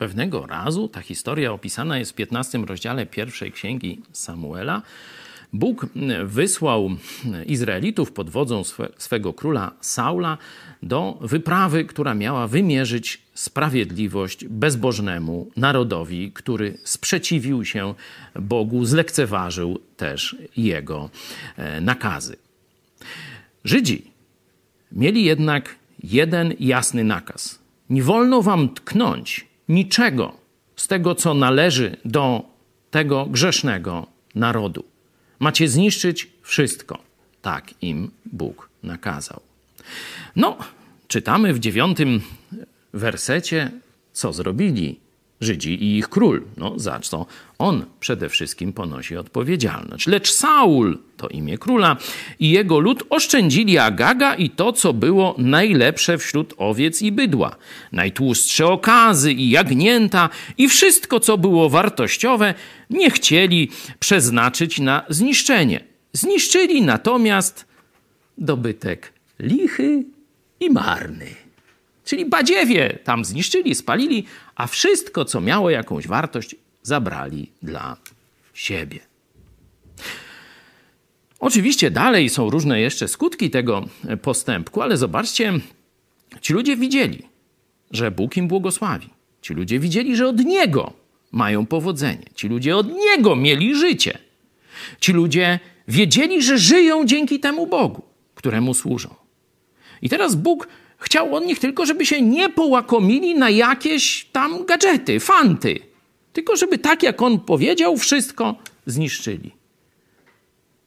pewnego razu, ta historia opisana jest w 15 rozdziale pierwszej księgi Samuela, Bóg wysłał Izraelitów pod wodzą swe, swego króla Saula do wyprawy, która miała wymierzyć sprawiedliwość bezbożnemu narodowi, który sprzeciwił się Bogu, zlekceważył też jego e, nakazy. Żydzi mieli jednak jeden jasny nakaz. Nie wolno wam tknąć niczego z tego, co należy do tego grzesznego narodu. Macie zniszczyć wszystko. Tak im Bóg nakazał. No, czytamy w dziewiątym wersecie, co zrobili Żydzi i ich król. No, za co on przede wszystkim ponosi odpowiedzialność. Lecz Saul, to imię króla, i jego lud oszczędzili Agaga i to, co było najlepsze wśród owiec i bydła. Najtłustsze okazy i jagnięta i wszystko, co było wartościowe, nie chcieli przeznaczyć na zniszczenie. Zniszczyli natomiast dobytek lichy i marny. Czyli badziewie tam zniszczyli, spalili, a wszystko, co miało jakąś wartość, zabrali dla siebie. Oczywiście dalej są różne jeszcze skutki tego postępku, ale zobaczcie, ci ludzie widzieli, że Bóg im błogosławi. Ci ludzie widzieli, że od Niego mają powodzenie. Ci ludzie od Niego mieli życie. Ci ludzie wiedzieli, że żyją dzięki temu Bogu, któremu służą. I teraz Bóg Chciał od nich tylko, żeby się nie połakomili na jakieś tam gadżety, fanty. Tylko żeby tak, jak on powiedział, wszystko zniszczyli.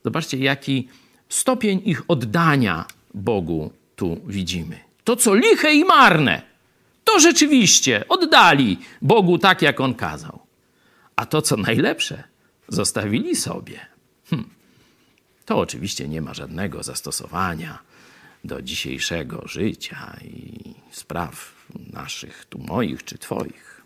Zobaczcie, jaki stopień ich oddania Bogu tu widzimy. To, co liche i marne, to rzeczywiście oddali Bogu tak, jak on kazał. A to, co najlepsze, zostawili sobie. Hm. To oczywiście nie ma żadnego zastosowania do dzisiejszego życia i spraw naszych, tu moich czy Twoich.